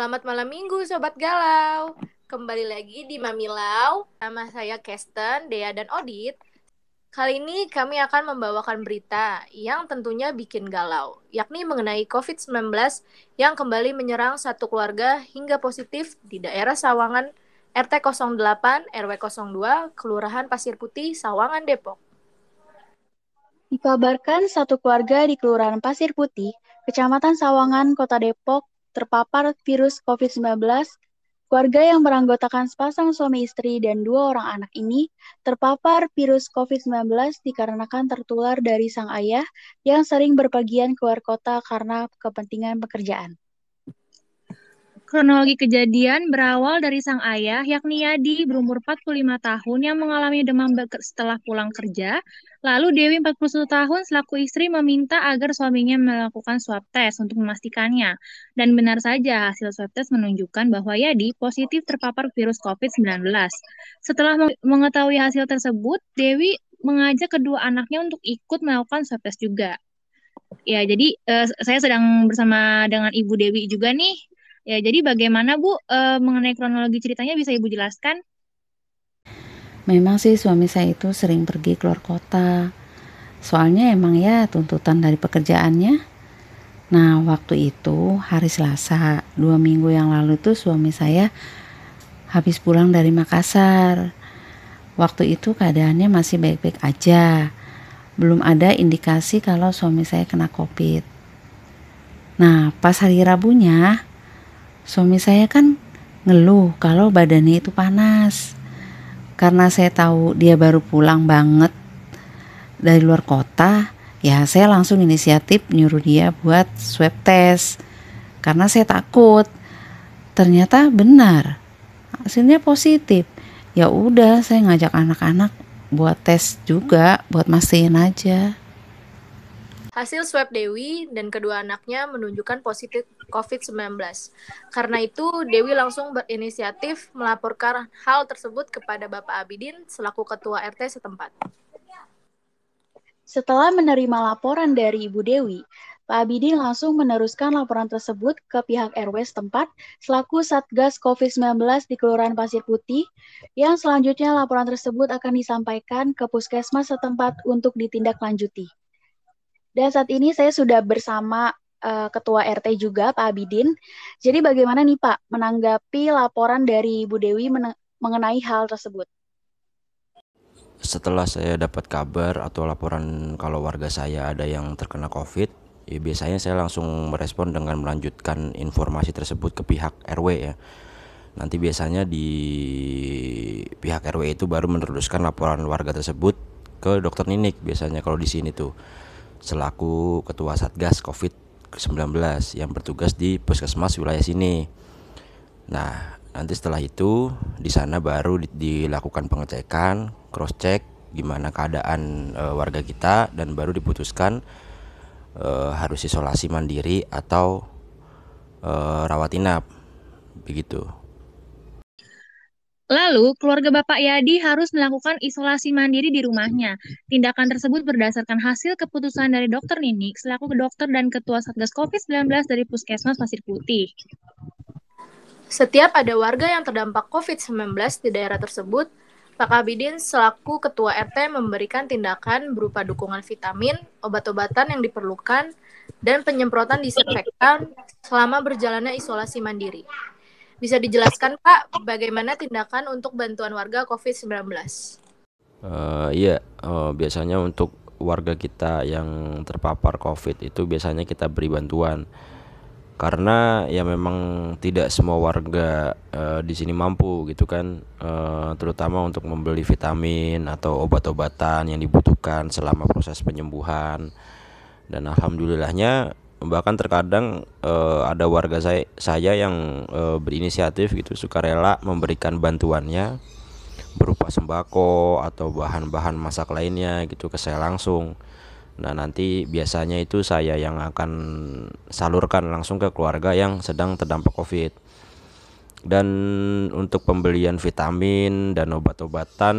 Selamat malam minggu Sobat Galau. Kembali lagi di Mamilau Nama saya Kesten, Dea, dan Odit. Kali ini kami akan membawakan berita yang tentunya bikin galau Yakni mengenai COVID-19 yang kembali menyerang satu keluarga hingga positif di daerah Sawangan RT 08 RW 02 Kelurahan Pasir Putih, Sawangan, Depok. Dikabarkan satu keluarga di Kelurahan Pasir Putih, Kecamatan Sawangan, Kota Depok, terpapar virus COVID-19, keluarga yang beranggotakan sepasang suami istri dan dua orang anak ini terpapar virus COVID-19 dikarenakan tertular dari sang ayah yang sering berpergian keluar kota karena kepentingan pekerjaan. Kronologi kejadian berawal dari sang ayah, yakni Yadi, berumur 45 tahun yang mengalami demam setelah pulang kerja. Lalu Dewi, 41 tahun, selaku istri meminta agar suaminya melakukan swab test untuk memastikannya. Dan benar saja, hasil swab test menunjukkan bahwa Yadi positif terpapar virus COVID-19. Setelah mengetahui hasil tersebut, Dewi mengajak kedua anaknya untuk ikut melakukan swab test juga. Ya, jadi uh, saya sedang bersama dengan Ibu Dewi juga nih Ya, jadi bagaimana Bu e, mengenai kronologi ceritanya bisa Ibu jelaskan? Memang sih suami saya itu sering pergi keluar kota. Soalnya emang ya tuntutan dari pekerjaannya. Nah, waktu itu hari Selasa, dua minggu yang lalu tuh suami saya habis pulang dari Makassar. Waktu itu keadaannya masih baik-baik aja. Belum ada indikasi kalau suami saya kena COVID. Nah, pas hari Rabunya, Suami saya kan ngeluh kalau badannya itu panas. Karena saya tahu dia baru pulang banget dari luar kota, ya saya langsung inisiatif nyuruh dia buat swab test. Karena saya takut. Ternyata benar. Hasilnya positif. Ya udah, saya ngajak anak-anak buat tes juga, buat mastiin aja. Hasil swab Dewi dan kedua anaknya menunjukkan positif COVID-19. Karena itu, Dewi langsung berinisiatif melaporkan hal tersebut kepada Bapak Abidin selaku Ketua RT setempat. Setelah menerima laporan dari Ibu Dewi, Pak Abidin langsung meneruskan laporan tersebut ke pihak RW setempat selaku Satgas COVID-19 di Kelurahan Pasir Putih, yang selanjutnya laporan tersebut akan disampaikan ke puskesmas setempat untuk ditindaklanjuti. Dan saat ini saya sudah bersama uh, Ketua RT juga, Pak Abidin. Jadi bagaimana nih Pak menanggapi laporan dari Bu Dewi mengenai hal tersebut? Setelah saya dapat kabar atau laporan kalau warga saya ada yang terkena COVID, ya biasanya saya langsung merespon dengan melanjutkan informasi tersebut ke pihak RW ya. Nanti biasanya di pihak RW itu baru meneruskan laporan warga tersebut ke dokter Ninik biasanya kalau di sini tuh selaku Ketua Satgas COVID-19 yang bertugas di puskesmas wilayah sini. Nah, nanti setelah itu di sana baru dilakukan pengecekan, cross check gimana keadaan e, warga kita dan baru diputuskan e, harus isolasi mandiri atau e, rawat inap. Begitu. Lalu, keluarga Bapak Yadi harus melakukan isolasi mandiri di rumahnya. Tindakan tersebut berdasarkan hasil keputusan dari dokter Ninik selaku dokter dan ketua Satgas COVID-19 dari Puskesmas Pasir Putih. Setiap ada warga yang terdampak COVID-19 di daerah tersebut, Pak Abidin selaku ketua RT memberikan tindakan berupa dukungan vitamin, obat-obatan yang diperlukan, dan penyemprotan disinfektan selama berjalannya isolasi mandiri. Bisa dijelaskan Pak, bagaimana tindakan untuk bantuan warga COVID-19? Uh, iya, uh, biasanya untuk warga kita yang terpapar COVID itu biasanya kita beri bantuan karena ya memang tidak semua warga uh, di sini mampu gitu kan uh, terutama untuk membeli vitamin atau obat-obatan yang dibutuhkan selama proses penyembuhan dan alhamdulillahnya bahkan terkadang uh, ada warga saya saya yang uh, berinisiatif gitu sukarela memberikan bantuannya berupa sembako atau bahan-bahan masak lainnya gitu ke saya langsung. Nah, nanti biasanya itu saya yang akan salurkan langsung ke keluarga yang sedang terdampak Covid. Dan untuk pembelian vitamin dan obat-obatan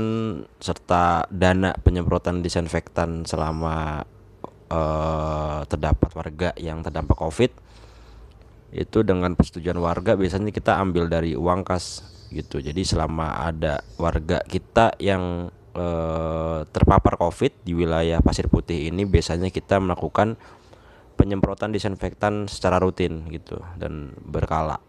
serta dana penyemprotan disinfektan selama uh, terdapat warga yang terdampak COVID itu dengan persetujuan warga biasanya kita ambil dari uang kas gitu jadi selama ada warga kita yang eh, terpapar covid di wilayah Pasir Putih ini biasanya kita melakukan penyemprotan disinfektan secara rutin gitu dan berkala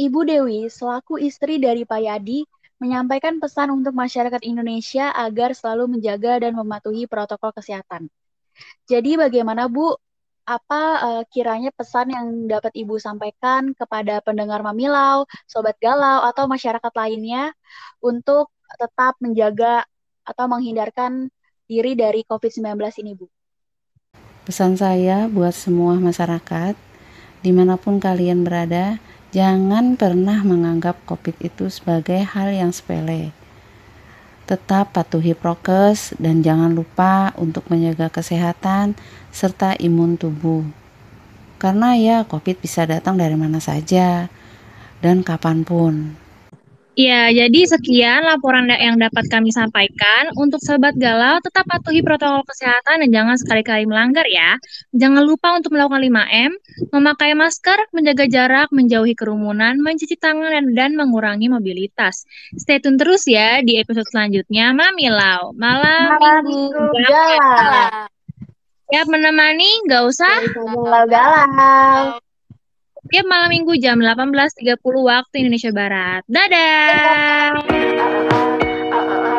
Ibu Dewi, selaku istri dari Pak Yadi, menyampaikan pesan untuk masyarakat Indonesia agar selalu menjaga dan mematuhi protokol kesehatan. Jadi bagaimana Bu, apa uh, kiranya pesan yang dapat Ibu sampaikan kepada pendengar Mamilau, Sobat Galau, atau masyarakat lainnya untuk tetap menjaga atau menghindarkan diri dari COVID-19 ini Bu? Pesan saya buat semua masyarakat, di mana pun kalian berada, Jangan pernah menganggap COVID itu sebagai hal yang sepele. Tetap patuhi prokes dan jangan lupa untuk menjaga kesehatan serta imun tubuh. Karena ya COVID bisa datang dari mana saja dan kapan pun. Ya, jadi sekian laporan yang dapat kami sampaikan. Untuk Sobat Galau, tetap patuhi protokol kesehatan dan jangan sekali-kali melanggar ya. Jangan lupa untuk melakukan 5M, memakai masker, menjaga jarak, menjauhi kerumunan, mencuci tangan, dan, dan mengurangi mobilitas. Stay tune terus ya di episode selanjutnya. Mami Lau, malam, malam minggu, galau. Siap menemani, nggak usah? Galau-galau Tiap malam minggu jam 18.30 waktu Indonesia Barat. Dadah! Dadah.